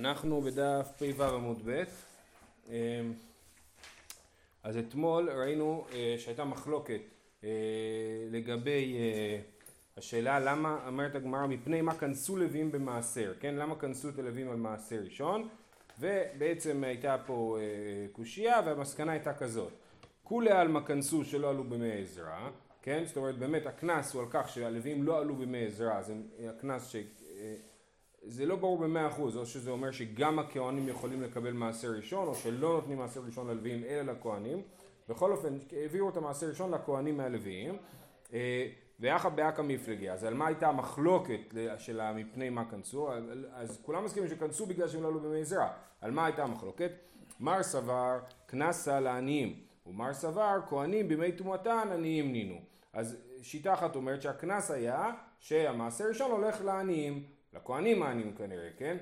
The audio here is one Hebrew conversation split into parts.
אנחנו בדף פ"ו עמוד ב' אמ, אז אתמול ראינו אה, שהייתה מחלוקת אה, לגבי אה, השאלה למה אומרת הגמרא מפני מה כנסו לוויים במעשר כן? למה כנסו את הלוויים על מעשר ראשון? ובעצם הייתה פה קושייה והמסקנה הייתה כזאת כולי עלמא כנסו שלא עלו במי עזרא כן? זאת אומרת באמת הקנס הוא על כך שהלוויים לא עלו במי עזרא זה הקנס ש... זה לא ברור במאה אחוז, או שזה אומר שגם הכהנים יכולים לקבל מעשר ראשון, או שלא נותנים מעשר ראשון ללוויים אלא לכהנים. בכל אופן, העבירו את המעשר ראשון לכהנים מהלוויים. אה, ויחד באקא מפלגי, אז על מה הייתה המחלוקת של מפני מה כנסו? אז כולם מסכימים שכנסו בגלל שהם לא עלו במי זרע. על מה הייתה המחלוקת? מר סבר קנסה לעניים, ומר סבר כהנים בימי טומאתן עניים נינו. אז שיטה אחת אומרת שהקנס היה שהמעשר ראשון הולך לעניים, לכהנים העניים כנראה, כן?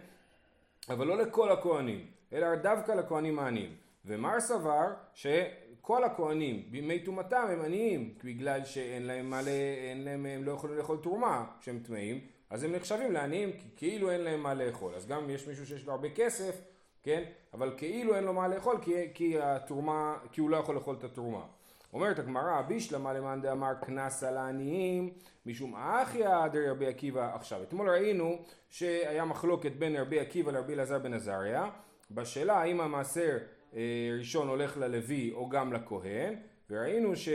אבל לא לכל הכהנים, אלא דווקא לכהנים העניים. ומר סבר שכל הכהנים בימי טומאתם הם עניים, בגלל שאין להם מה ל... אין להם, הם לא יכולים לאכול תרומה כשהם טמאים, אז הם נחשבים לעניים כאילו אין להם מה לאכול. אז גם אם יש מישהו שיש לו הרבה כסף, כן? אבל כאילו אין לו מה לאכול כי, כי התרומה, כי הוא לא יכול לאכול את התרומה. אומרת הגמרא, בישלמה למאן דאמר קנס על העניים, משום אחיה דרבי עקיבא. עכשיו, אתמול ראינו שהיה מחלוקת בין רבי עקיבא לרבי אלעזר בן עזריה, בשאלה האם המעשר אה, ראשון הולך ללוי או גם לכהן, וראינו ש...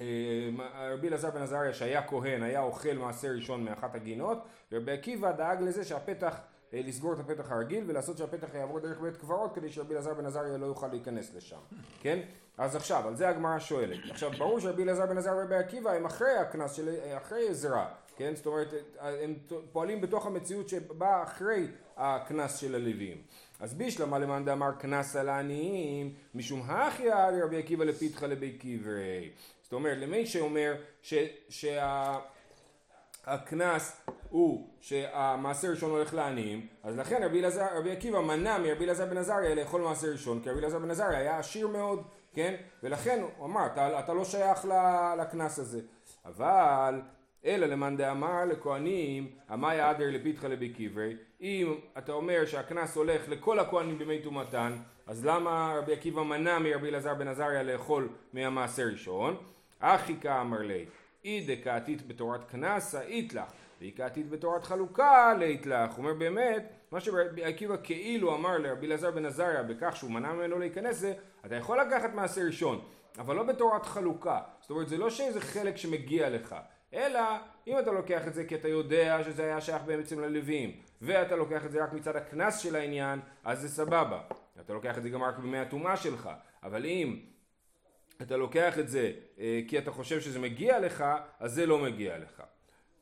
אה, רבי אלעזר בן עזריה שהיה כהן היה אוכל מעשר ראשון מאחת הגינות ורבי עקיבא דאג לזה שהפתח אה, לסגור את הפתח הרגיל ולעשות שהפתח יעבור דרך בית קברות כדי שרבי אלעזר בן עזריה לא יוכל להיכנס לשם, כן? אז עכשיו, על זה הגמרא שואלת. עכשיו, ברור שרבי אלעזר בן עזר ורבי עקיבא הם אחרי הקנס של, אחרי עזרה, כן? זאת אומרת, הם פועלים בתוך המציאות שבאה אחרי הקנס של הלוויים. אז בישלמה למאן דאמר קנס על העניים, משום הכיה לרבי עקיבא לפיתחא לבי קברי. זאת אומרת, למי שאומר ש, שה... הקנס הוא שהמעשר ראשון הולך לעניים, אז לכן רבי, אלעזר, רבי עקיבא מנע מרבי אלעזר בן עזריה לאכול מעשר ראשון, כי רבי אלעזר בן עזריה היה עשיר מאוד, כן? ולכן הוא אמר, אתה, אתה לא שייך לקנס הזה. אבל, אלא למאן דאמר לכהנים, אמאי אדר לפיתחא לבי קברי, אם אתה אומר שהקנס הולך לכל הכהנים בימי טומאתן, אז למה רבי עקיבא מנע מרבי אלעזר בן עזריה לאכול מהמעשר ראשון? אחי כאמר לי אי דקאתית בתורת קנסה איתלך, ואי קאתית בתורת חלוקה לאיתלך. הוא אומר באמת, מה שרבי עקיבא כאילו אמר לרבי אלעזר בן עזריה בכך שהוא מנע ממנו להיכנס זה, אתה יכול לקחת מעשר ראשון, אבל לא בתורת חלוקה. זאת אומרת, זה לא שאיזה חלק שמגיע לך, אלא אם אתה לוקח את זה כי אתה יודע שזה היה שייך בעצם ללווים, ואתה לוקח את זה רק מצד הקנס של העניין, אז זה סבבה. אתה לוקח את זה גם רק במי הטומאה שלך, אבל אם אתה לוקח את זה אה, כי אתה חושב שזה מגיע לך, אז זה לא מגיע לך.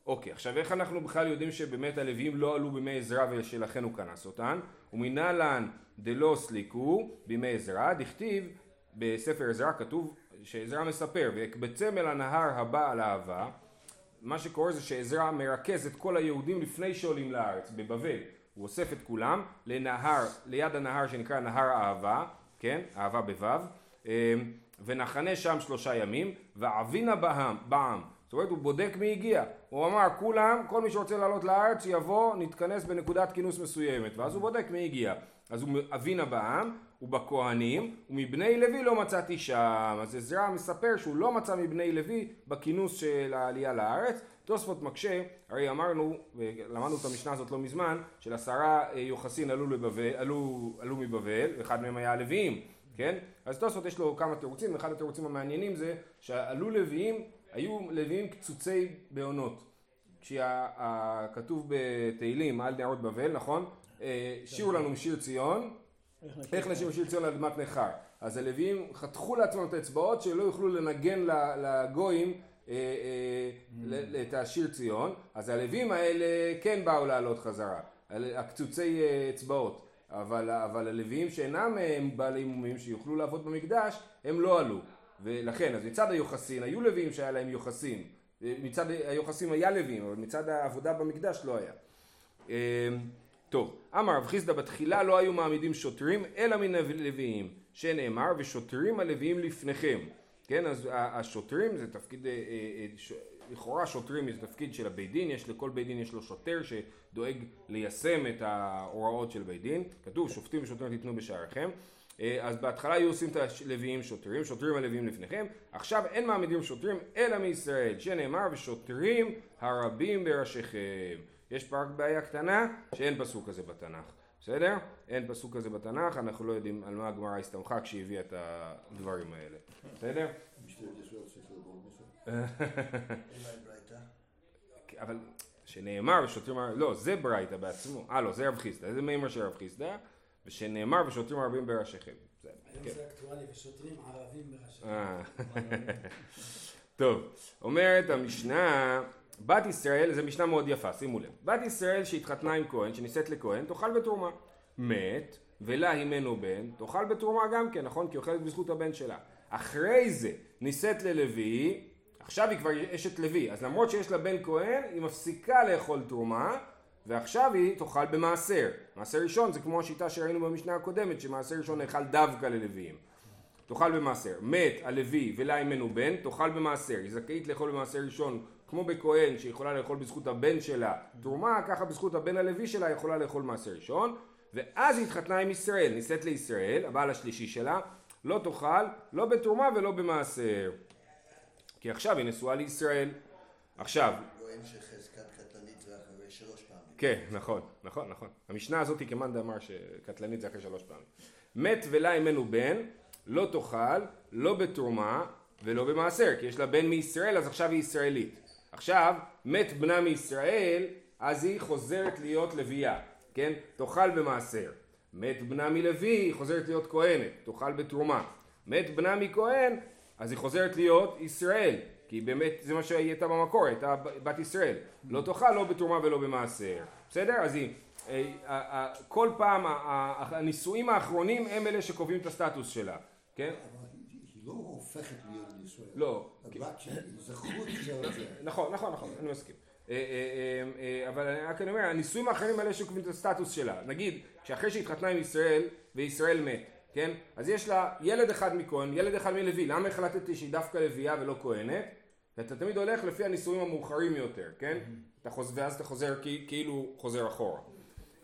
אוקיי, עכשיו איך אנחנו בכלל יודעים שבאמת הלוויים לא עלו בימי עזרא ושלכן הוא כנס אותן? ומנהלן דלא סליקו בימי עזרא, דכתיב בספר עזרא כתוב שעזרא מספר ויקבצם אל הנהר הבא על אהבה מה שקורה זה שעזרא מרכז את כל היהודים לפני שעולים לארץ בבבל הוא אוסף את כולם לנהר, ליד הנהר שנקרא נהר אהבה, כן? אהבה בוו אמ, ונחנה שם שלושה ימים, ואבינה בעם, בעם. זאת אומרת, הוא בודק מי הגיע. הוא אמר, כולם, כל מי שרוצה לעלות לארץ, יבוא, נתכנס בנקודת כינוס מסוימת. ואז הוא בודק מי הגיע. אז הוא אבינה בעם, ובכהנים, ומבני לוי לא מצאתי שם. אז עזרא מספר שהוא לא מצא מבני לוי בכינוס של העלייה לארץ. תוספות מקשה, הרי אמרנו, ולמדנו את המשנה הזאת לא מזמן, של עשרה אה, יוחסין עלו, לבבל, עלו, עלו מבבל, ואחד מהם היה הלוויים. כן? אז תוספות יש לו כמה תירוצים, ואחד התירוצים המעניינים זה שעלו לוויים, היו לוויים קצוצי בעונות. כשכתוב בתהילים על נערות בבל, נכון? אה, שירו לנו משיר ציון, איך נשיר משיר ציון על אדמת נכר. אז הלוויים חתכו לעצמם את האצבעות שלא יוכלו לנגן לגויים אה, אה, את השיר ציון, אז הלוויים האלה כן באו לעלות חזרה, הקצוצי אצבעות. אבל, אבל הלוויים שאינם בעלי מומים שיוכלו לעבוד במקדש, הם לא עלו. ולכן, אז מצד היוחסין, היו לוויים שהיה להם יוחסין. מצד היוחסין היה לוויים, אבל מצד העבודה במקדש לא היה. טוב, אמר רב חיסדא בתחילה לא היו מעמידים שוטרים אלא מן הלוויים, שנאמר ושוטרים הלוויים לפניכם. כן, אז השוטרים זה תפקיד, אה, אה, לכאורה שוטרים זה תפקיד של הבית דין, יש לכל בית דין יש לו שוטר שדואג ליישם את ההוראות של בית דין, כתוב שופטים ושוטרים תיתנו בשעריכם, אה, אז בהתחלה היו עושים את הלוויים שוטרים, שוטרים הלוויים לפניכם, עכשיו אין מעמידים שוטרים אלא מישראל, שנאמר ושוטרים הרבים בראשיכם. יש רק בעיה קטנה שאין פסוק כזה בתנ"ך. בסדר? אין פסוק כזה בתנ"ך, אנחנו לא יודעים על מה הגמרא הסתמכה כשהיא הביאה את הדברים האלה. בסדר? אבל שנאמר ושוטרים לא, זה ברייתא בעצמו. אה, לא, זה רב חיסדא. זה מימר של רב חיסדא, ושנאמר ושוטרים ערבים בראשיכם. היום כן. זה אקטואלי, ושוטרים ערבים בראשיכם. טוב, אומרת המשנה... בת ישראל, זו משנה מאוד יפה, שימו לב. בת ישראל שהתחתנה עם כהן, שנישאת לכהן, תאכל בתרומה. מת, ולה הימנו בן, תאכל בתרומה גם כן, נכון? כי אוכלת בזכות הבן שלה. אחרי זה נישאת ללוי, עכשיו היא כבר אשת לוי, אז למרות שיש לה בן כהן, היא מפסיקה לאכול תרומה, ועכשיו היא תאכל במעשר. מעשר ראשון זה כמו השיטה שראינו במשנה הקודמת, שמעשר ראשון נאכל דווקא ללוויים. תאכל במעשר. מת הלוי ולה הימנו בן, תאכל במעשר. היא זכאית לאכול במעשר ראשון כמו בכהן שיכולה לאכול בזכות הבן שלה תרומה, ככה בזכות הבן הלוי שלה יכולה לאכול מעשר ראשון, ואז היא התחתנה עם ישראל, נישאת לישראל, הבעל השלישי שלה, לא תאכל, לא בתרומה ולא במעשר. כי עכשיו היא נשואה לישראל. עכשיו... כהן שחזקת קטלנית זה אחרי שלוש פעמים. כן, נכון, נכון, נכון. המשנה הזאת כמאן דאמר שקטלנית זה אחרי שלוש פעמים. מת ולה אמנו בן, לא תאכל, לא בתרומה ולא במעשר, כי יש לה בן מישראל, אז עכשיו היא ישראלית. עכשיו, מת בנה מישראל, אז היא חוזרת להיות לביאה, כן? תאכל במעשר. מת בנה מלוי, היא חוזרת להיות כהנת, תאכל בתרומה. מת בנה מכהן, אז היא חוזרת להיות ישראל, כי באמת זה מה שהיא הייתה במקור, הייתה בת ישראל. לא תאכל לא בתרומה ולא במעשר. בסדר? אז היא, אה, כל פעם הנישואים האחרונים הם אלה שקובעים את הסטטוס שלה, כן? לא הופכת להיות ישראל. לא. הבת שלי, זכות של זה. נכון, נכון, נכון, אני מסכים. אה, אה, אה, אבל אני רק אומר, הנישואים האחרים האלה שקובעים את הסטטוס שלה. נגיד, שאחרי שהתחתנה עם ישראל, וישראל מת, כן? אז יש לה ילד אחד מכהן, ילד אחד מלוי. למה החלטתי שהיא דווקא לוויה ולא כהנת? ואתה תמיד הולך לפי הנישואים המאוחרים יותר, כן? ואז אתה חוזר כאילו חוזר אחורה.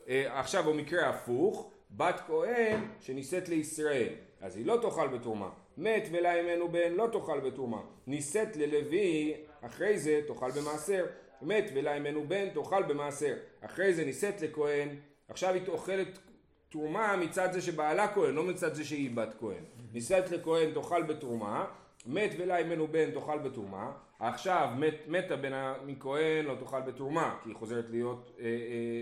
עכשיו במקרה הפוך, בת כהן שנישאת לישראל, אז היא לא תאכל בתרומה. מת ולה ימנו בן לא תאכל בתרומה. נישאת ללוי, אחרי זה תאכל במעשר. מת ולה ימנו בן תאכל במעשר. אחרי זה נישאת לכהן, עכשיו היא אוכלת תרומה מצד זה שבעלה כהן, לא מצד זה שהיא בת כהן. נישאת לכהן תאכל בתרומה, מת ולה ימנו בן תאכל בתרומה. עכשיו מת, מתה בן מכהן לא תאכל בתרומה, כי היא חוזרת להיות אה, אה,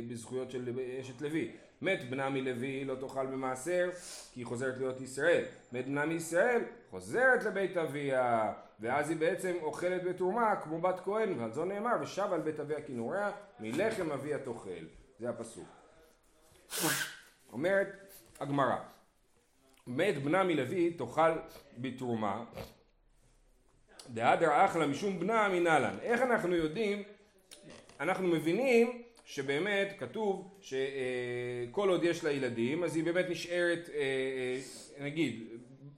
בזכויות של אשת לוי. מת בנה מלוי לא תאכל במעשר כי היא חוזרת להיות ישראל. מת בנה מישראל חוזרת לבית אביה ואז היא בעצם אוכלת בתרומה כמו בת כהן ועל זו נאמר ושב על בית אביה כנוריה מלחם אביה תאכל. זה הפסוק. אומרת הגמרא מת בנה מלוי תאכל בתרומה דהדר אחלה משום בנה מנהלן. איך אנחנו יודעים, אנחנו מבינים שבאמת כתוב שכל עוד יש לה ילדים אז היא באמת נשארת אה, אה, נגיד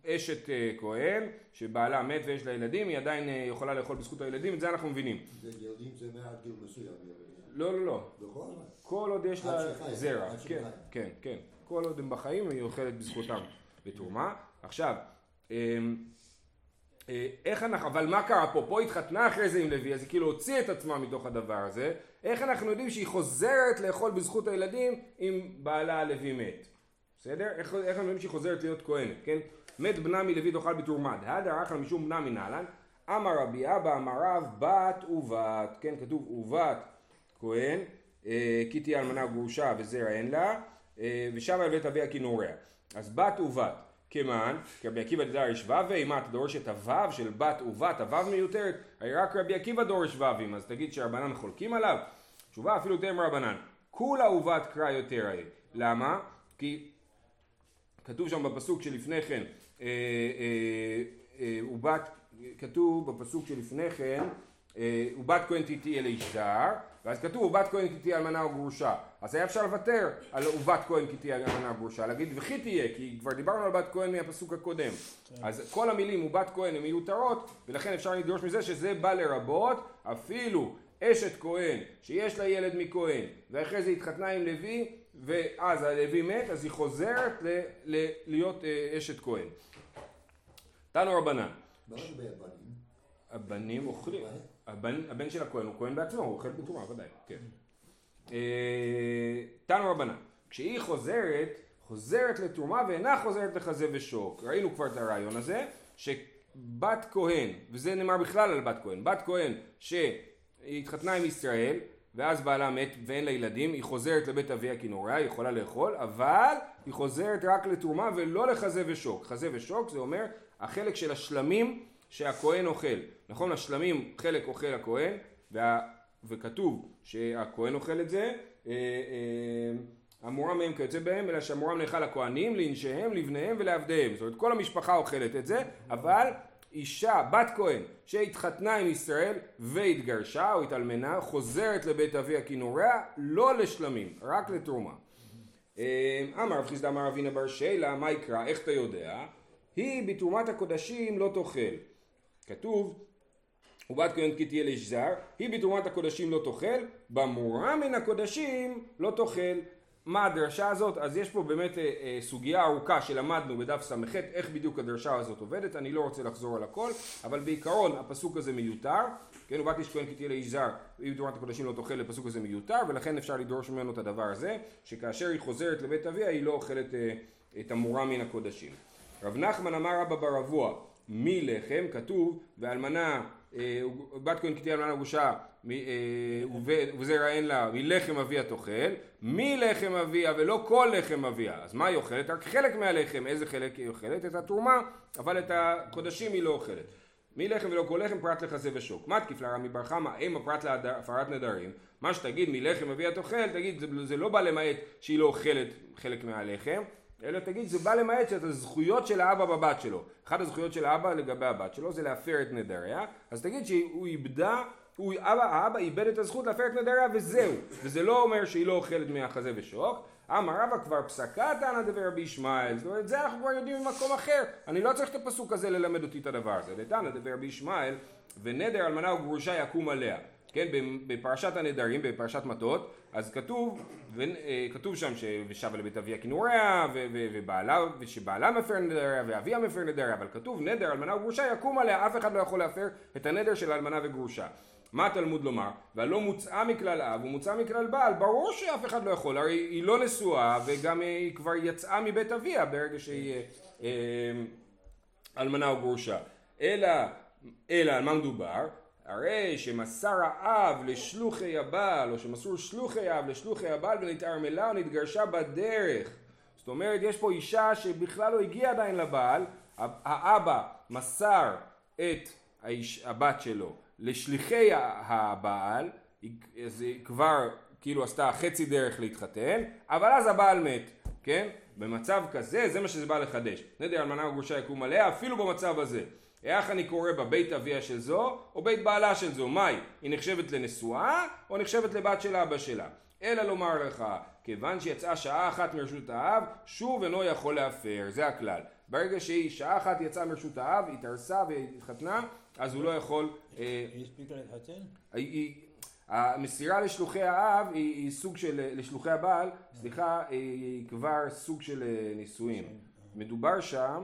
אשת אה, כהן שבעלה מת ויש לה ילדים היא עדיין יכולה לאכול בזכות הילדים את זה אנחנו מבינים. ילדים זה מעט גיל מסוים. לא לא לא. כל עוד יש לה זרע. כן כן כן. כל עוד הם בחיים היא אוכלת בזכותם בתרומה. עכשיו אמ, איך אנחנו, אבל מה קרה פה? פה התחתנה אחרי זה עם לוי, אז היא כאילו הוציאה את עצמה מתוך הדבר הזה. איך אנחנו יודעים שהיא חוזרת לאכול בזכות הילדים אם בעלה הלוי מת? בסדר? איך, איך אנחנו יודעים שהיא חוזרת להיות כהנת, כן? מת בנה מלוי תאכל בתרומה, דהדר אחלה משום בנה מנהלן, אמר רבי אבא אמר רב בת ובת, כן כתוב ובת כהן, אה, כי תהיה אלמנה גרושה וזרע אין לה, אה, ושם על בית אביה כנוריה. אז בת ובת. כמען, כי רבי עקיבא דרש ו"ו, אם אתה דורש את הו"ו של בת ובת, הו"ו מיותרת, הרי רק רבי עקיבא דורש ו"ים, אז תגיד שהרבנן חולקים עליו? תשובה אפילו יותר מרבנן, כולה ובת קרא יותר הרי. למה? כי כתוב שם בפסוק שלפני כן, אה, אה, אה, ובת, כתוב בפסוק שלפני כן, ובת כהן תהי לאיש זר, ואז כתוב ובת כהן כי תהיה אלמנה או גרושה, אז היה אפשר לוותר על ובת כהן כי תהיה אלמנה או גרושה, להגיד וכי תהיה, כי כבר דיברנו על בת כהן מהפסוק הקודם, אז כל המילים ובת כהן הן מיותרות, ולכן אפשר לדרוש מזה שזה בא לרבות אפילו אשת כהן שיש לה ילד מכהן, ואחרי זה התחתנה עם לוי, ואז הלוי מת, אז היא חוזרת ל- ל- להיות אה, אשת כהן. תנו רבנן, מה לגבי הבנים? הבנים אוכלים, הבן, הבן של הכהן הוא כהן בעצמו, הוא אוכל בתרומה, ודאי, כן. אה, תנו רבנן, כשהיא חוזרת, חוזרת לתרומה ואינה חוזרת לחזה ושוק. ראינו כבר את הרעיון הזה, שבת כהן, וזה נאמר בכלל על בת כהן, בת כהן שהיא התחתנה עם ישראל, ואז בעלה מת ואין לה ילדים, היא חוזרת לבית אביה כנוריה, היא יכולה לאכול, אבל היא חוזרת רק לתרומה ולא לחזה ושוק. חזה ושוק זה אומר החלק של השלמים שהכהן אוכל. נכון, השלמים חלק אוכל הכהן, וה... וכתוב שהכהן אוכל את זה, אה, אה, המורם מהם כיוצא בהם, אלא שהמורם נאכל לכהנים, לנשיהם, לבניהם ולעבדיהם. זאת אומרת, כל המשפחה אוכלת את זה, אבל אישה, בת כהן, שהתחתנה עם ישראל והתגרשה או התאלמנה, חוזרת לבית אביה כנוריה, לא לשלמים, רק לתרומה. אה, אמר רב חיסדא אמר אבינה בר שילה, מה יקרא, איך אתה יודע? היא בתרומת הקודשים לא תאכל. כתוב, ובת כהן כי תהיה לשזר, היא בתרומת הקודשים לא תאכל, במורה מן הקודשים לא תאכל. מה הדרשה הזאת? אז יש פה באמת אה, אה, סוגיה ארוכה שלמדנו בדף ס"ח, איך בדיוק הדרשה הזאת עובדת, אני לא רוצה לחזור על הכל, אבל בעיקרון הפסוק הזה מיותר, כן, ובת איש כהן כי תהיה ליזהר, היא בתרומת הקודשים לא תאכל, הפסוק הזה מיותר, ולכן אפשר לדרוש ממנו את הדבר הזה, שכאשר היא חוזרת לבית אביה היא לא אוכלת אה, את המורה מן הקודשים. רב נחמן אמר רבא בר אבוה, מלחם, כתוב, ואלמנה, אה, בת כהן תהיה אלמנה גרושה, מ- אה, וזרע אין לה, מלחם אביה תאכל, מלחם אביה ולא כל לחם אביה. אז מה היא אוכלת? רק חלק מהלחם. איזה חלק היא אוכלת? את התרומה, אבל את הקודשים היא לא אוכלת. מלחם ולא כל לחם פרט לחזה ושוק. מה תקיף לה רמי בר חמא? אימה פרט להפרת נדרים. מה שתגיד מלחם אביה תאכל, תגיד זה, זה לא בא למעט שהיא לא אוכלת חלק מהלחם, אלא תגיד זה בא למעט שאת הזכויות של האבא בבת שלו. אחת הזכויות של האבא לגבי הבת שלו זה להפר את נדריה, אז תגיד שהוא איבדה, הוא, אבא, האבא איבד את הזכות להפר את נדריה וזהו. וזה לא אומר שהיא לא אוכלת מהחזה ושוק. אמר רבא כבר פסקה תנא דבר רבי ישמעאל, זאת אומרת זה אנחנו כבר יודעים ממקום אחר, אני לא צריך את הפסוק הזה ללמד אותי את הדבר הזה, דתנא דבר רבי ישמעאל, ונדר אלמנה וגרושה יקום עליה, כן, בפרשת הנדרים, בפרשת מטות, אז כתוב, ו, אה, כתוב שם ש"ושבה לבית אביה כנוריה", ובעלה, ושבעלה מפר נדריה, ואביה מפר נדריה, אבל כתוב נדר אלמנה וגרושה יקום עליה, אף אחד לא יכול להפר את הנדר של אלמנה וגרושה. מה התלמוד לומר? והלא מוצאה מכלל אב ומוצאה מכלל בעל, ברור שאף אחד לא יכול, הרי היא לא נשואה וגם היא כבר יצאה מבית אביה ברגע שהיא אה, אה, אלמנה או גרושה. אלא, אלא על מה מדובר? הרי שמסר האב לשלוחי הבעל, או שמסרו שלוחי האב לשלוחי הבעל ונתערמלה או נתגרשה בדרך. זאת אומרת, יש פה אישה שבכלל לא הגיעה עדיין לבעל, האבא מסר את האיש, הבת שלו לשליחי הבעל, אז היא כבר כאילו עשתה חצי דרך להתחתן, אבל אז הבעל מת, כן? במצב כזה, זה מה שזה בא לחדש. נדר אלמנה וגרושה יקום עליה, אפילו במצב הזה. איך אני קורא בה בית אביה של זו, או בית בעלה של זו? מהי? היא נחשבת לנשואה, או נחשבת לבת של אבא שלה? אלא לומר לך, כיוון שיצאה שעה אחת מרשות האב, שוב אינו יכול להפר, זה הכלל. ברגע שהיא שעה אחת יצאה מרשות האב, היא התארסה והתחתנה, אז הוא לא יכול... אה, היא הספיקה להתחתן? המסירה לשלוחי האב היא, היא סוג של, לשלוחי הבעל, סליחה, היא כבר סוג של אה, נישואים. מדובר שם,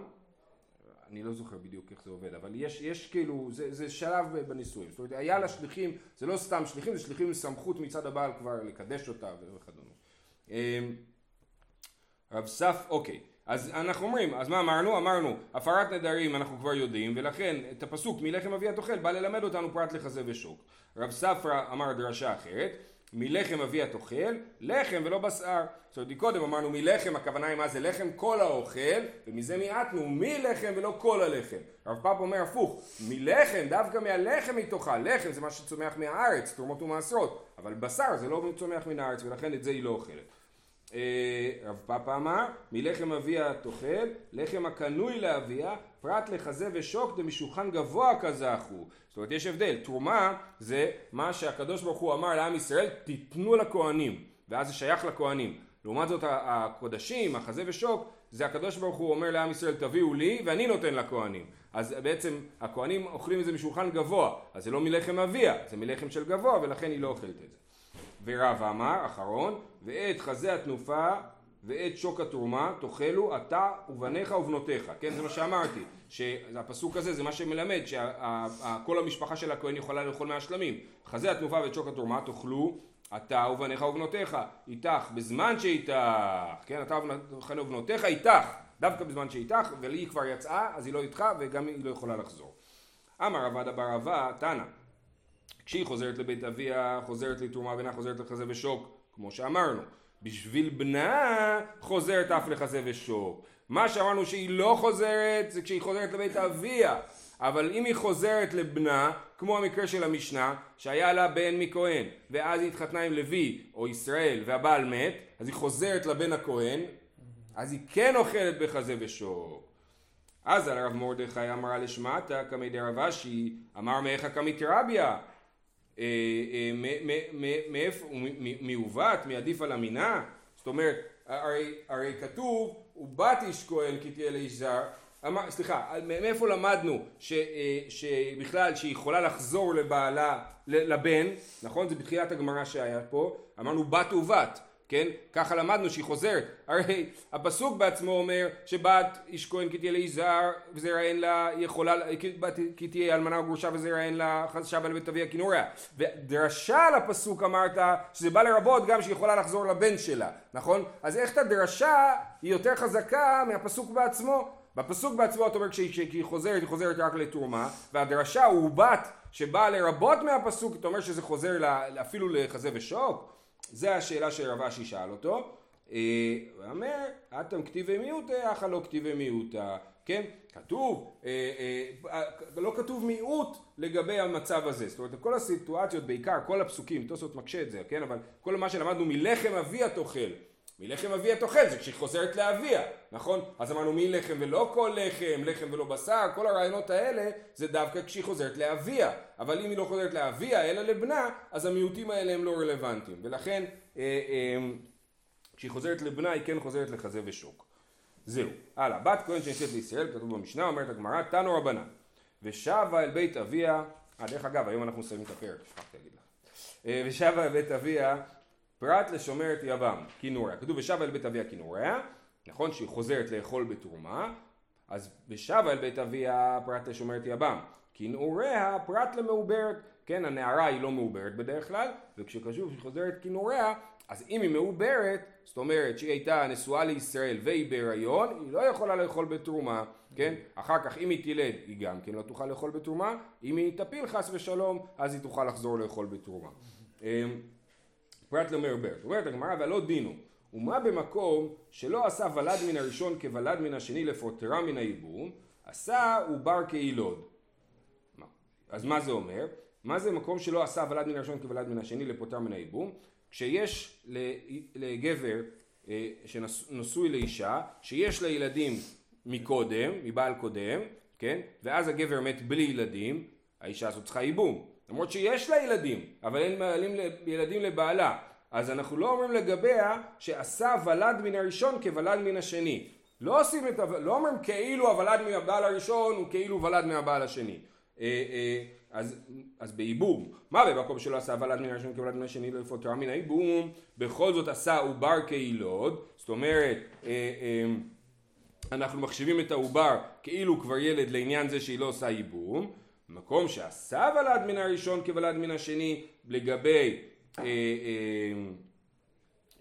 אני לא זוכר בדיוק איך זה עובד, אבל יש, יש כאילו, זה, זה שלב בנישואים. זאת אומרת, היה לה שליחים, זה לא סתם שליחים, זה שליחים עם סמכות מצד הבעל כבר לקדש אותה וכדומה. אה, רב סף, אוקיי. אז אנחנו אומרים, אז מה אמרנו? אמרנו, הפרת נדרים אנחנו כבר יודעים, ולכן את הפסוק מלחם אביה תאכל בא ללמד אותנו פרט לחזה ושוק. רב ספרא אמר דרשה אחרת, מלחם אביה תאכל, לחם ולא בשר. זאת אומרת, קודם אמרנו מלחם, הכוונה היא מה זה לחם? כל האוכל, ומזה מיעטנו מלחם ולא כל הלחם. רב פאפ אומר הפוך, מלחם, דווקא מהלחם היא תאכל. לחם זה מה שצומח מהארץ, תרומות ומעשרות, אבל בשר זה לא צומח מן הארץ, ולכן את זה היא לא אוכלת. אה, רב פאפא אמר, מלחם אביה תאכל, לחם הקנוי לאביה, פרט לחזה ושוק דמשולחן גבוה כזך הוא. זאת אומרת יש הבדל, תרומה זה מה שהקדוש ברוך הוא אמר לעם ישראל, תיתנו לכהנים, ואז זה שייך לכהנים. לעומת זאת הקודשים, החזה ושוק, זה הקדוש ברוך הוא אומר לעם ישראל תביאו לי ואני נותן לכהנים. אז בעצם הכהנים אוכלים את זה משולחן גבוה, אז זה לא מלחם אביה, זה מלחם של גבוה ולכן היא לא אוכלת את זה. ורב אמר, אחרון, ואת חזה התנופה ואת שוק התרומה תאכלו אתה ובניך ובנותיך, כן זה מה שאמרתי, שהפסוק הזה זה מה שמלמד שכל המשפחה של הכהן יכולה לאכול מהשלמים, חזה התנופה ואת שוק התרומה תאכלו אתה ובניך ובנותיך, איתך בזמן שאיתך, כן אתה ובנותיך איתך, דווקא בזמן שאיתך, והיא כבר יצאה אז היא לא איתך וגם היא לא יכולה לחזור. אמר רבא דבר אבה, תנא כשהיא חוזרת לבית אביה, חוזרת לתרומה ואינה חוזרת לחזה ושוק, כמו שאמרנו. בשביל בנה חוזרת אף לחזה ושוק. מה שאמרנו שהיא לא חוזרת זה כשהיא חוזרת לבית אביה. אבל אם היא חוזרת לבנה, כמו המקרה של המשנה, שהיה לה בן מכהן, ואז היא התחתנה עם לוי או ישראל והבעל מת, אז היא חוזרת לבן הכהן, אז היא כן אוכלת בחזה ושוק. אז על הרב מרדכי אמרה לשמטה קמי דרב אשי, אמר מאיך קמיתרביה, אה, אה, מאיפה, מעוות, מעדיף על המינה? זאת אומרת, הרי, כתוב, ובת איש כהן כי תהיה לאיש זר, סליחה, מאיפה למדנו אה, שבכלל שהיא יכולה לחזור לבעלה, לבן, נכון? זה בתחילת הגמרא שהיה פה, אמרנו בת ובת, כן? ככה למדנו שהיא חוזרת. הרי הפסוק בעצמו אומר שבת איש כהן כי תהיה לאיש זר וזרע אין לה יכולה, כי תהיה אלמנה וגרושה וזרע אין לה שבה לבית אביה כינוריה. ודרשה לפסוק אמרת שזה בא לרבות גם שהיא יכולה לחזור לבן שלה, נכון? אז איך את הדרשה היא יותר חזקה מהפסוק בעצמו? בפסוק בעצמו אתה אומר כשהיא חוזרת היא חוזרת רק לתרומה והדרשה הוא בת שבאה לרבות מהפסוק אתה אומר שזה חוזר אפילו לחזה ושוק זה השאלה שרב אשי שאל אותו. אה, הוא אומר, אטם כתיבי מיעוטה, אך לא כתיבי מיעוטה. כן? כתוב, אה, אה, לא כתוב מיעוט לגבי המצב הזה. זאת אומרת, כל הסיטואציות, בעיקר, כל הפסוקים, תוספות מקשה את זה, כן? אבל כל מה שלמדנו מלחם אביה תאכל. מלחם אביה תאכל זה כשהיא חוזרת לאביה, נכון? אז אמרנו מלחם ולא כל לחם, לחם ולא בשר, כל הרעיונות האלה זה דווקא כשהיא חוזרת לאביה. אבל אם היא לא חוזרת לאביה אלא לבנה, אז המיעוטים האלה הם לא רלוונטיים. ולכן אה, אה, כשהיא חוזרת לבנה היא כן חוזרת לחזה ושוק. זהו. הלאה. בת כהן שנמצאת לישראל, כתוב במשנה, אומרת הגמרא, תנו רבנן. ושבה אל בית אביה, אה דרך אגב היום אנחנו מסיימים את הפרק, שכחתי להגיד לך. אה, ושבה אל בית אביה פרט לשומרת יבם, כינוריה. כתוב ושבה אל בית אביה כינוריה, נכון שהיא חוזרת לאכול בתרומה, אז ושבה אל בית אביה פרט לשומרת יבם. כינוריה פרט למעוברת, כן הנערה היא לא מעוברת בדרך כלל, וכשכתוב שהיא חוזרת כינוריה, אז אם היא מעוברת, זאת אומרת שהיא הייתה נשואה לישראל והיא בהיריון, היא לא יכולה לאכול בתרומה, כן? אחר כך אם היא תלד היא גם כן לא תוכל לאכול בתרומה, אם היא תפיל חס ושלום, אז היא תוכל לחזור לאכול בתרומה. פרט למעוברת. אומרת הגמרא והלא דינו. ומה במקום שלא עשה ולד מן הראשון כוולד מן השני לפוטרה מן הייבום, עשה עובר כילוד. אז מה זה אומר? מה זה מקום שלא עשה ולד מן הראשון כוולד מן השני לפוטר מן הייבום? כשיש לגבר אה, שנשוי לאישה, שיש לה ילדים מקודם, מבעל קודם, כן? ואז הגבר מת בלי ילדים, האישה הזאת צריכה ייבום. למרות שיש לה ילדים, אבל אין מעלים ילדים לבעלה. אז אנחנו לא אומרים לגביה שעשה ולד מן הראשון כוולד מן השני. לא עושים את ה... לא אומרים כאילו הוולד מהבעל הראשון הוא כאילו ולד מהבעל השני. אה, אה, אז, אז בייבום, מה במקום שלא עשה ולד מן הראשון כוולד מן השני לא יפוטר מן הייבום, בכל זאת עשה עובר כילוד, זאת אומרת אה, אנחנו מחשיבים את העובר כאילו כבר ילד לעניין זה שהיא לא עושה ייבום, מקום שעשה ולד מן הראשון כוולד מן השני לגבי אה, אה,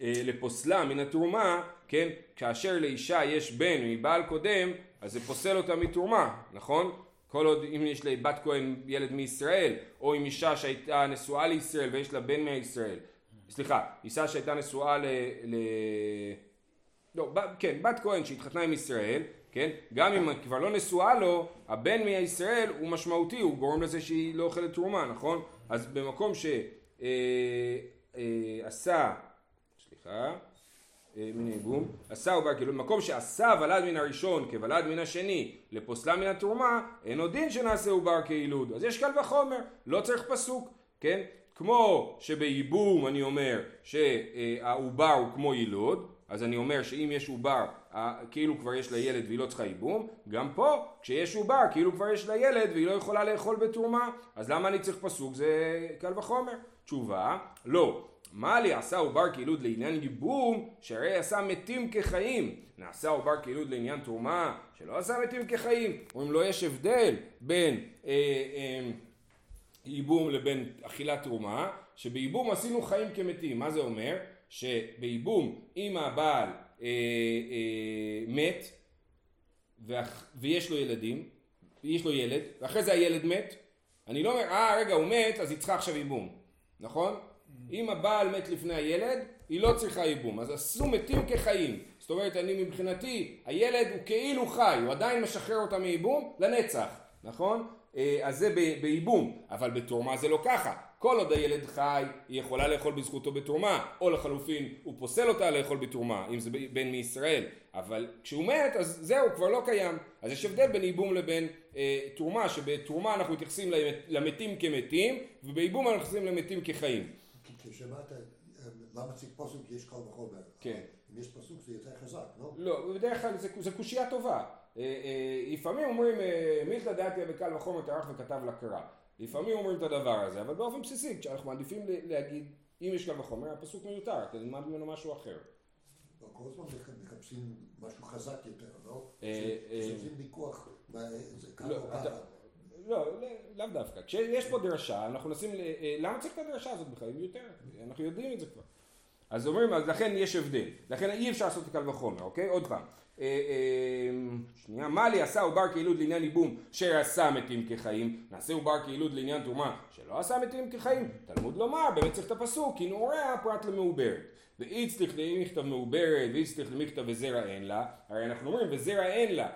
אה, לפוסלה מן התרומה, כן, כאשר לאישה יש בן מבעל קודם, אז זה פוסל אותה מתרומה, נכון? כל עוד אם יש לבת כהן ילד מישראל, או עם אישה שהייתה נשואה לישראל ויש לה בן מישראל, סליחה, אישה שהייתה נשואה ל... ל... לא, ב... כן, בת כהן שהתחתנה עם ישראל, כן? גם אם כבר לא נשואה לו, הבן מישראל הוא משמעותי, הוא גורם לזה שהיא לא אוכלת תרומה, נכון? אז במקום שעשה, אה, אה, סליחה, אה, מן הייבום, עשה עובר כאילו, מקום שעשה ולד מן הראשון כוולד מן השני לפוסלה מן התרומה, אינו דין שנעשה עובר כילוד. אז יש קל וחומר, לא צריך פסוק, כן? כמו שבייבום אני אומר שהעובר הוא כמו יילוד, אז אני אומר שאם יש עובר כאילו כבר יש לה ילד והיא לא צריכה ייבום, גם פה כשיש עובר כאילו כבר יש לה ילד והיא לא יכולה לאכול בתרומה, אז למה אני צריך פסוק? זה קל וחומר. תשובה, לא. מה לי עשה עובר כילוד לעניין ייבום, שהרי עשה מתים כחיים. נעשה עובר כילוד לעניין תרומה, שלא עשה מתים כחיים. אומרים לא יש הבדל בין אה, אה, ייבום לבין אכילת תרומה, שבייבום עשינו חיים כמתים. מה זה אומר? שבייבום אם הבעל אה, אה, מת ואח, ויש לו ילדים, יש לו ילד, ואחרי זה הילד מת, אני לא אומר, אה רגע הוא מת אז היא צריכה עכשיו ייבום, נכון? אם הבעל מת לפני הילד, היא לא צריכה ייבום, אז עשו מתים כחיים. זאת אומרת, אני מבחינתי, הילד הוא כאילו חי, הוא עדיין משחרר אותה מייבום לנצח, נכון? אה, אז זה בייבום, אבל בתרומה זה לא ככה. כל עוד הילד חי, היא יכולה לאכול בזכותו בתרומה, או לחלופין הוא פוסל אותה לאכול בתרומה, אם זה בן מישראל, אבל כשהוא מת אז זהו, כבר לא קיים. אז יש הבדל בין ייבום לבין אה, תרומה, שבתרומה אנחנו מתייחסים למתים כמתים, ובייבום אנחנו מתייחסים למתים כחיים. כששמעת, אה, למה צריך פסוק יש קל וחומר? כן. אם יש פסוק זה יותר חזק, לא? לא, בדרך כלל זה קושייה טובה. אה, אה, לפעמים אומרים מילתא דעתיה בקל וחומר טרח וכתב לקרא. לפעמים אומרים את הדבר הזה, אבל באופן בסיסי, כשאנחנו מעדיפים להגיד, אם יש קל וחומר, הפסוק מיותר, תלמד ממנו משהו אחר. לא, כל הזמן מחפשים משהו חזק יותר, לא? אה, כשעושים ויכוח, זה ככה לא, או ככה. לא, לאו דווקא. כשיש פה דרשה, אנחנו נשים, למה צריך את הדרשה הזאת בכלל? היא מיותרת, אנחנו יודעים את זה כבר. אז אומרים, אז לכן יש הבדל. לכן אי אפשר לעשות את קל וחומר, אוקיי? עוד פעם. אה, אה, שנייה, מה לי עשה עובר כילוד לעניין ייבום שעשה מתים כחיים, נעשה עובר כילוד לעניין תרומה שלא עשה מתים כחיים, תלמוד לומר, באמת צריך את הפסוק, כי נעוריה פרט למעוברת. ואיצטריך למכתב מעוברת, ואיצטריך למכתב וזרע אין לה, הרי אנחנו אומרים וזרע אין לה,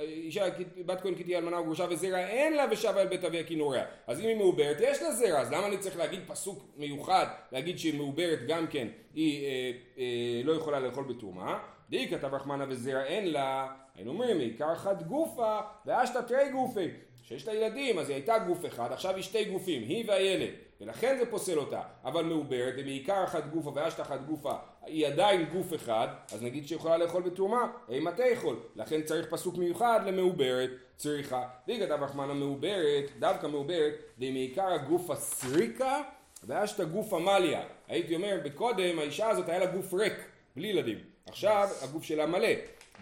אישה בת כהן כתהיה אלמנה וגרושה וזרע אין לה ושבה אל בית אביה כי נוריה, אז אם היא מעוברת יש לה זרע, אז למה אני צריך להגיד פסוק מיוחד, להגיד שהיא מעוברת גם כן, היא אה, אה, לא יכולה לאכול בתרומה, די כתב רחמנה וזרע אין לה, היינו אומרים עיקר אחת גופה ואשתא תרי גופי, שיש לה ילדים אז היא הייתה גוף אחד, עכשיו היא שתי גופים, היא והילד, ולכן זה פוסל אותה, אבל מעוברת ובעיקר אחת גופה ואשתא אחת גופה היא עדיין גוף אחד, אז נגיד שהיא יכולה לאכול בתרומה, אימה תאכול, לכן צריך פסוק מיוחד למעוברת, צריכה, די כתב רחמנה מעוברת, דווקא מעוברת, ומעיקר הגוף הסריקה ואשתא גוף עמליה, הייתי אומר בקודם האישה הזאת היה לה גוף ריק, בלי ילדים עכשיו הגוף שלה מלא,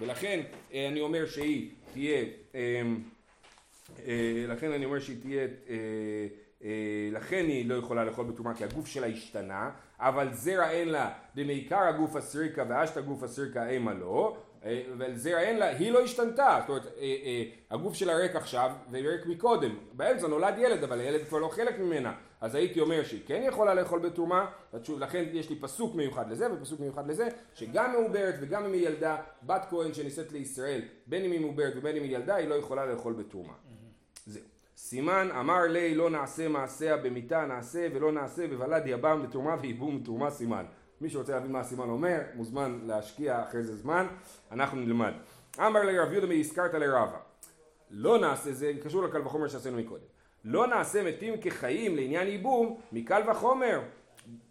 ולכן אה, אני אומר שהיא תהיה, אה, אה, לכן אני אומר שהיא תהיה, לכן היא לא יכולה לאכול בתרומה כי הגוף שלה השתנה, אבל זרע אין לה דמעיקר הגוף הסריקה ואשתא גוף הסריקה אימה לא, אבל זרע אין לה, היא לא השתנתה, זאת אומרת הגוף שלה ריק עכשיו וריק מקודם, באמצע נולד ילד אבל הילד כבר לא חלק ממנה אז הייתי אומר שהיא כן יכולה לאכול בתרומה, לכן יש לי פסוק מיוחד לזה ופסוק מיוחד לזה, שגם מעוברת וגם אם היא ילדה, בת כהן שנישאת לישראל, בין אם היא מעוברת ובין אם היא ילדה, היא לא יכולה לאכול בתרומה. זהו. סימן אמר לי לא נעשה מעשיה במיתה נעשה ולא נעשה בוולד יבם בתרומה ויבום בתרומה סימן. מי שרוצה להבין מה הסימן אומר, מוזמן להשקיע אחרי זה זמן, אנחנו נלמד. אמר לי רב יהודה הזכרת לרבה. לא נעשה, זה קשור לקל וחומר שעשינו מקודם. לא נעשה מתים כחיים לעניין ייבום מקל וחומר.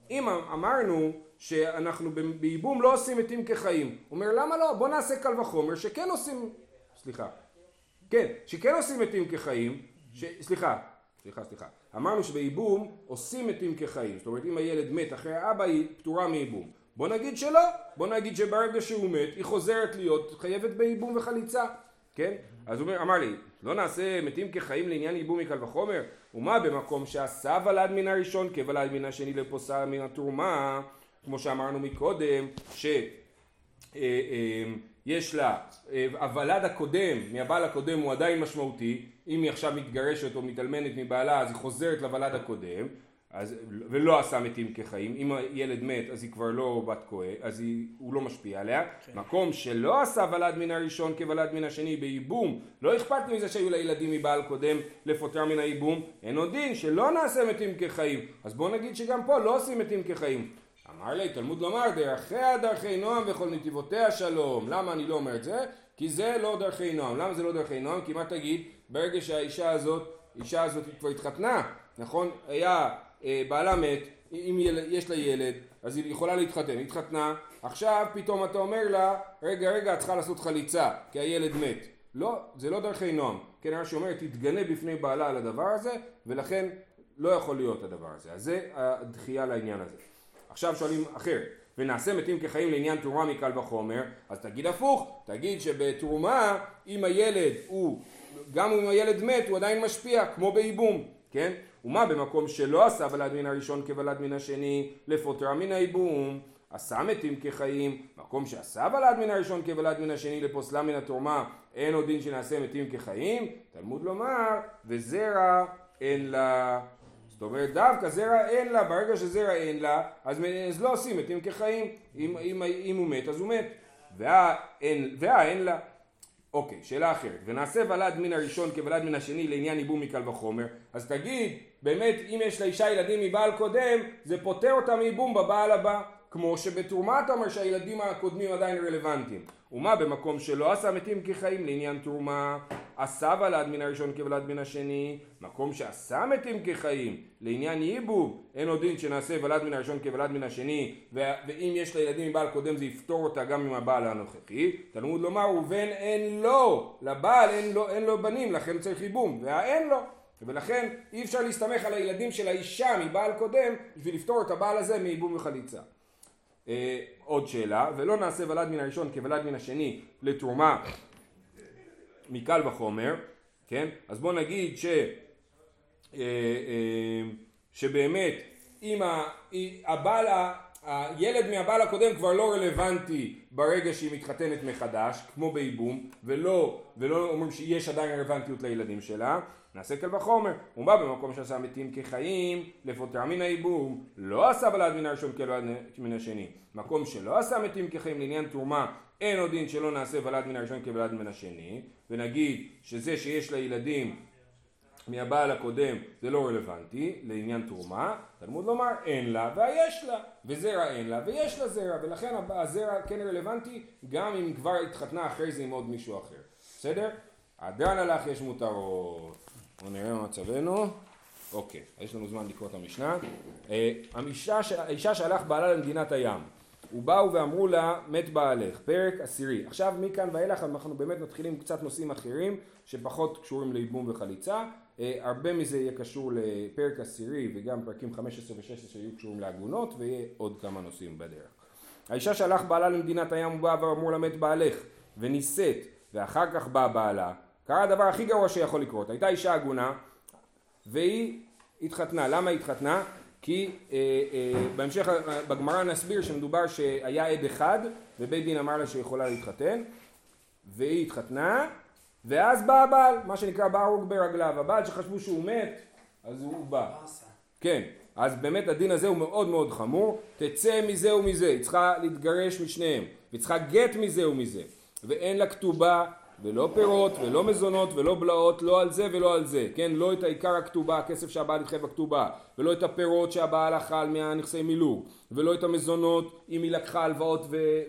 אם אמרנו שאנחנו בייבום לא עושים מתים כחיים, אומר למה לא? בוא נעשה קל וחומר שכן עושים, סליחה, כן, שכן עושים מתים כחיים, ש... סליחה, סליחה, סליחה, אמרנו שבייבום עושים מתים כחיים, זאת אומרת אם הילד מת אחרי האבא היא פטורה מייבום, בוא נגיד שלא, בוא נגיד שברגע שהוא מת היא חוזרת להיות חייבת בייבום וחליצה, כן? אז הוא אמר לי, לא נעשה מתים כחיים לעניין ייבום מקל וחומר? ומה במקום שעשה ולד מן הראשון כוולד מן השני לפוסל מן התרומה, כמו שאמרנו מקודם, שיש אה, לה, אה, הוולד הקודם, מהבעל הקודם הוא עדיין משמעותי, אם היא עכשיו מתגרשת או מתאלמנת מבעלה אז היא חוזרת לוולד הקודם, אז, ולא עשה מתים כחיים, אם הילד מת אז היא כבר לא בת כהן, אז היא, הוא לא משפיע עליה, כן. מקום שלא עשה ולד מן הראשון כוולד מן השני בייבום, לא אכפת מזה שהיו לה ילדים מבעל קודם לפוטר מן הייבום, אין עוד דין שלא נעשה מתים כחיים, אז בוא נגיד שגם פה לא עושים מתים כחיים, אמר לי, תלמוד לומר, דרכיה דרכי נועם וכל נתיבותיה שלום. למה אני לא אומר את זה? כי זה לא דרכי נועם. למה זה לא דרכי נועם? כי מה תגיד, ברגע שהאישה הזאת, האישה הזאת כבר התחתנה, נכון? היה, אה, בעלה מת, אם יל, יש לה ילד, אז היא יכולה להתחתן, היא התחתנה, עכשיו פתאום אתה אומר לה, רגע רגע את צריכה לעשות חליצה, כי הילד מת. לא, זה לא דרכי נועם. כן, הרש"י שאומרת, תתגנה בפני בעלה על הדבר הזה, ולכן לא יכול להיות הדבר הזה. אז זה הדחייה לעניין הזה. עכשיו שואלים אחרת, ונעשה מתים כחיים לעניין תרומה מקל וחומר, אז תגיד הפוך, תגיד שבתרומה, אם הילד הוא, גם אם הילד מת, הוא עדיין משפיע, כמו בייבום, כן? ומה במקום שלא עשה ולד מן הראשון כוולד מן השני, לפוטרה מן הייבום, עשה מתים כחיים, מקום שעשה ולד מן הראשון כוולד מן השני לפוסלה מן התרומה, אין עוד דין שנעשה מתים כחיים, תלמוד לומר, וזרע אין לה. זאת אומרת דווקא זרע אין לה, ברגע שזרע אין לה, אז, אז לא עושים מתים כחיים, אם, אם, אם הוא מת אז הוא מת, והאין, והאין לה. אוקיי, שאלה אחרת, ונעשה ולד מן הראשון כוולד מן השני לעניין ייבום מקל וחומר, אז תגיד, באמת אם יש לאישה ילדים מבעל קודם, זה פוטר אותה מייבום בבעל הבא. כמו שבתרומה אתה אומר שהילדים הקודמים עדיין רלוונטיים. ומה במקום שלא עשה מתים כחיים לעניין תרומה, עשה ולד מן הראשון כוולד מן השני, מקום שעשה מתים כחיים לעניין ייבוב, אין עוד דין שנעשה ולד מן הראשון כוולד מן השני, ואם יש לילדים מבעל קודם זה יפתור אותה גם עם הבעל הנוכחי. תלמוד לומר ובן אין לו, לבעל אין לו, אין לו בנים לכן צריך ייבום, והאין לו. ולכן אי אפשר להסתמך על הילדים של האישה מבעל קודם בשביל לפתור את הבעל הזה מייבום וחליצה. אה, עוד שאלה, ולא נעשה ולד מן הראשון כוולד מן השני לתרומה מקל וחומר, כן? אז בוא נגיד ש, אה, אה, שבאמת אם הבעל, הילד מהבעל הקודם כבר לא רלוונטי ברגע שהיא מתחתנת מחדש, כמו בייבום, ולא, ולא אומרים שיש עדיין רלוונטיות לילדים שלה, נעשה קל וחומר, הוא בא במקום שעשה מתים כחיים, לפוטר מן הייבום, לא עשה ולד מן הראשון כוולד מן השני. מקום שלא עשה מתים כחיים לעניין תרומה, אין עוד דין שלא נעשה ולד מן הראשון כוולד מן השני, ונגיד שזה שיש לה ילדים מהבעל הקודם זה לא רלוונטי לעניין תרומה, תלמוד לומר אין לה והיש לה, וזרע אין לה ויש לה זרע, ולכן הזרע כן רלוונטי גם אם כבר התחתנה אחרי זה עם עוד מישהו אחר, בסדר? הדרן הלך יש מותרות בואו נראה מה מצבנו. אוקיי, יש לנו זמן לקרוא את המשנה. אה, האישה, האישה שהלך בעלה למדינת הים. ובאו ואמרו לה מת בעלך, פרק עשירי. עכשיו מכאן ואילך אנחנו באמת מתחילים קצת נושאים אחרים שפחות קשורים לייבום וחליצה. אה, הרבה מזה יהיה קשור לפרק עשירי וגם פרקים 15 ו-16 יהיו קשורים לעגונות ויהיה עוד כמה נושאים בדרך. האישה שהלך בעלה למדינת הים ובאה ואמרו לה מת בעלך ונישאת ואחר כך בא בעלה קרה הדבר הכי גרוע שיכול לקרות. הייתה אישה עגונה והיא התחתנה. למה היא התחתנה? כי אה, אה, בהמשך בגמרא נסביר שמדובר שהיה עד אחד ובית דין אמר לה שהיא יכולה להתחתן והיא התחתנה ואז בא הבעל, מה שנקרא בא הרוג ברגליו. הבעל שחשבו שהוא מת אז הוא בא. כן, אז באמת הדין הזה הוא מאוד מאוד חמור. תצא מזה ומזה, היא צריכה להתגרש משניהם, והיא צריכה גט מזה ומזה, ואין לה כתובה ולא פירות ולא מזונות ולא בלעות לא על זה ולא על זה. כן לא את העיקר הכתובה הכסף שהבעל התחייב בכתובה ולא את הפירות שהבעל אכל מהנכסי מילוג. ולא את המזונות אם היא לקחה הלוואות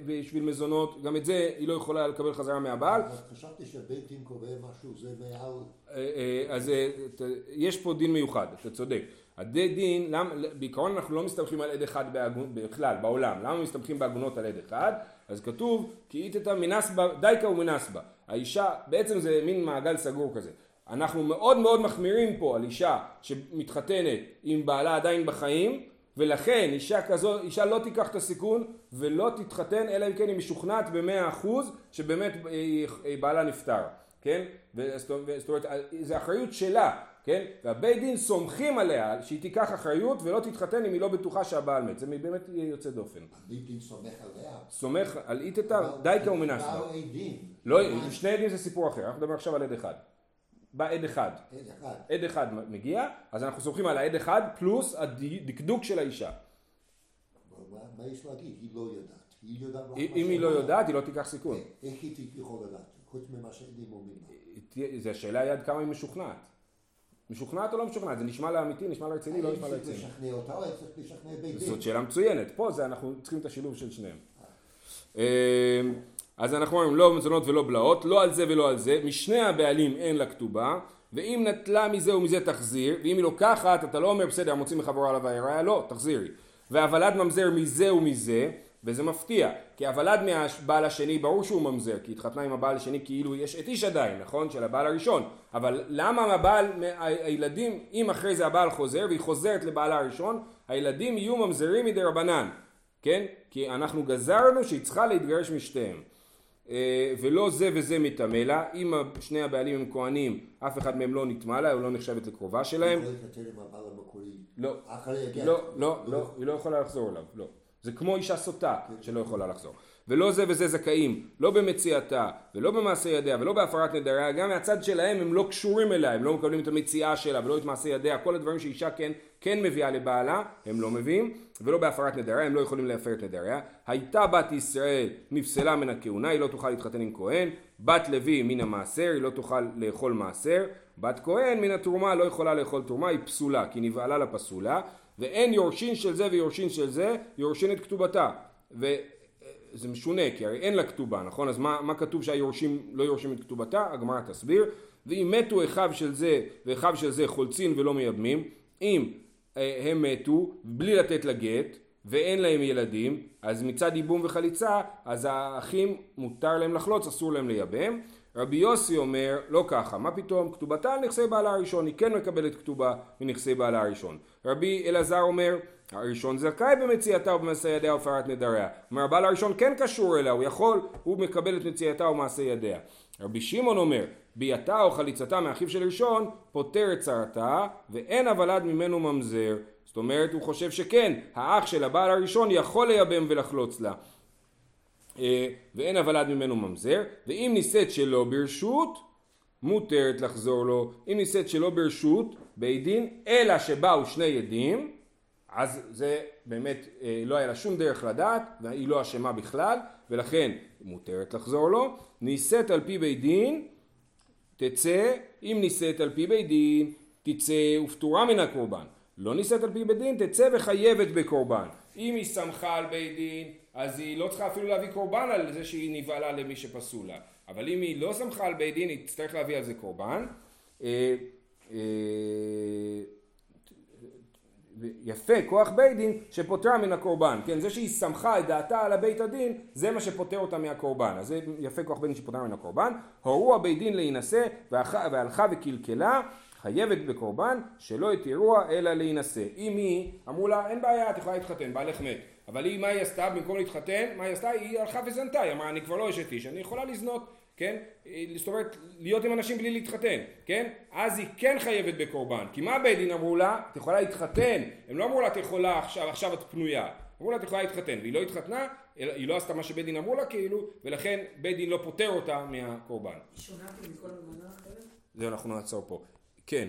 בשביל מזונות. גם את זה היא לא יכולה לקבל חזרה מהבעל. חשבתי שבית דין קובע משהו זה מעל. אה, אה, אז אה, יש פה דין מיוחד אתה צודק. עדי דין, למ, בעיקרון אנחנו לא מסתמכים על עד אחד בכלל, בעולם. למה מסתמכים בעגונות על עד אחד? אז כתוב, כי איתתא מנסבא, דייקה ומנסבא. האישה, בעצם זה מין מעגל סגור כזה. אנחנו מאוד מאוד מחמירים פה על אישה שמתחתנת עם בעלה עדיין בחיים, ולכן אישה כזו, אישה לא תיקח את הסיכון ולא תתחתן אלא אם כן היא משוכנעת במאה אחוז שבאמת בעלה נפטר, כן? זאת אומרת, זו אחריות שלה, כן? והבית דין סומכים עליה שהיא תיקח אחריות ולא תתחתן אם היא לא בטוחה שהבעל מת, זה באמת יוצא דופן. בית דין סומך עליה? סומך על איתתא דייקה ומנסתא. לא, שני עדים זה סיפור אחר, אנחנו מדברים עכשיו על עד אחד. בא עד אחד. עד אחד. עד אחד מגיע, אז אנחנו סומכים על העד אחד פלוס הדקדוק של האישה. מה יש להגיד? היא לא יודעת. אם היא לא יודעת, היא לא תיקח סיכון. איך היא יכולה לדעת? חוץ ממה שעדים אומרים. זה השאלה היא עד כמה היא משוכנעת. משוכנעת או לא משוכנעת? זה נשמע לאמיתי, נשמע לרציני, לא נשמע האם צריך לרציני. לשכנע אותה או צריך לשכנע בית? זאת שאלה מצוינת, פה זה אנחנו צריכים את השילוב של שניהם. אה, אז אנחנו אומרים לא מזונות ולא בלעות, לא על זה ולא על זה, משני הבעלים אין לה כתובה, ואם נטלה מזה ומזה תחזיר, ואם היא לוקחת אתה לא אומר בסדר מוציא מחברו עליו העירה, לא, תחזירי. והוולד ממזר מזה ומזה, וזה מפתיע, כי הוולד מהבעל השני ברור שהוא ממזר, כי התחתנה עם הבעל השני כאילו יש את איש עדיין, נכון? של הבעל הראשון, אבל למה הבעל, הילדים, אם אחרי זה הבעל חוזר והיא חוזרת לבעלה הראשון, הילדים יהיו ממזרים מדי רבנן, כן? כי אנחנו גזרנו שהיא צריכה להתגרש משתיהם. אה, ולא זה וזה מטמא לה, אם שני הבעלים הם כהנים, אף אחד מהם לא נטמא לה, הוא לא נחשבת לקרובה שלהם. היא יכולה להתחתן עם הבעל המקורי. לא, יגיע. לא, לא, לא, היא לא יכולה לחזור אליו, לא. זה כמו אישה סוטה שלא יכולה לחזור. ולא זה וזה זכאים, לא במציאתה, ולא במעשה ידיה, ולא בהפרת נדריה, גם מהצד שלהם הם לא קשורים אליה, הם לא מקבלים את המציאה שלה, ולא את מעשה ידיה, כל הדברים שאישה כן, כן מביאה לבעלה, הם לא מביאים, ולא בהפרת נדריה, הם לא יכולים להפר את נדריה. הייתה בת ישראל, נפסלה מן הכהונה, היא לא תוכל להתחתן עם כהן, בת לוי מן המעשר, היא לא תוכל לאכול מעשר, בת כהן מן התרומה לא יכולה לאכול תרומה, היא פסולה, כי נבעלה לה פסולה, ואין יורשין של זה ויורשין של זה, יורשין את כתובתה. וזה משונה, כי הרי אין לה כתובה, נכון? אז מה, מה כתוב שהיורשים לא יורשים את כתובתה? הגמרא תסביר. ואם מתו אחיו של זה ואחיו של זה חולצין ולא מייבמים, אם אה, הם מתו בלי לתת לה גט ואין להם ילדים, אז מצד ייבום וחליצה, אז האחים מותר להם לחלוץ, אסור להם לייבם. רבי יוסי אומר, לא ככה, מה פתאום, כתובתה על נכסי בעלה הראשון, היא כן מקבלת כתובה מנכסי בעלה הראשון. רבי אלעזר אומר, הראשון זכאי במציאתה ובמעשה ידיה ובהפרת נדריה. אומר, הבעל הראשון כן קשור אליה, הוא יכול, הוא מקבל את מציאתה ומעשה ידיה. רבי שמעון אומר, ביאתה או חליצתה מאחיו של ראשון, פוטר את צרתה, ואין הוולד ממנו ממזר. זאת אומרת, הוא חושב שכן, האח של הבעל הראשון יכול לייבם ולחלוץ לה. אה, ואין הוולד ממנו ממזר, ואם נישאת שלא ברשות, מותרת לחזור לו. אם נישאת שלא ברשות, בית דין, אלא שבאו שני עדים, אז זה באמת אה, לא היה לה שום דרך לדעת, והיא לא אשמה בכלל, ולכן מותרת לחזור לו. נישאת על פי בית דין, תצא, אם נישאת על פי בית דין, תצא ופטורה מן הקורבן. לא נישאת על פי בית דין, תצא וחייבת בקורבן. אם היא סמכה על בית דין, אז היא לא צריכה אפילו להביא קורבן על זה שהיא נבהלה למי שפסול לה. אבל אם היא לא סמכה על בית דין, היא תצטרך להביא על זה קורבן. אה, אה, יפה, כוח בית דין שפוטרה מן הקורבן, כן, זה שהיא סמכה את דעתה על הבית הדין, זה מה שפוטר אותה מהקורבן, אז זה יפה כוח בית דין שפוטרה מן הקורבן, הורו הבית דין להינשא והלכה וקלקלה, חייבת בקורבן שלא יתירוה אלא להינשא. אם היא, אמרו לה, אין בעיה, את יכולה להתחתן, בעלך מת. אבל היא, מה היא עשתה? במקום להתחתן, מה היא עשתה? היא הלכה וזנתה, היא אמרה, אני כבר לא אשת איש, אני יכולה לזנות, כן? זאת אומרת, להיות עם אנשים בלי להתחתן, כן? אז היא כן חייבת בקורבן. כי מה בית דין אמרו לה? את יכולה להתחתן. הם לא אמרו לה, את יכולה עכשיו, עכשיו את פנויה. אמרו לה, את יכולה להתחתן. והיא לא התחתנה, היא לא עשתה מה שבית דין אמרו לה, כאילו, ולכן בית דין לא פוטר אותה מהקורבן. היא שונה מכל אלמנה אחרת? זה אנחנו נעצור פה. כן.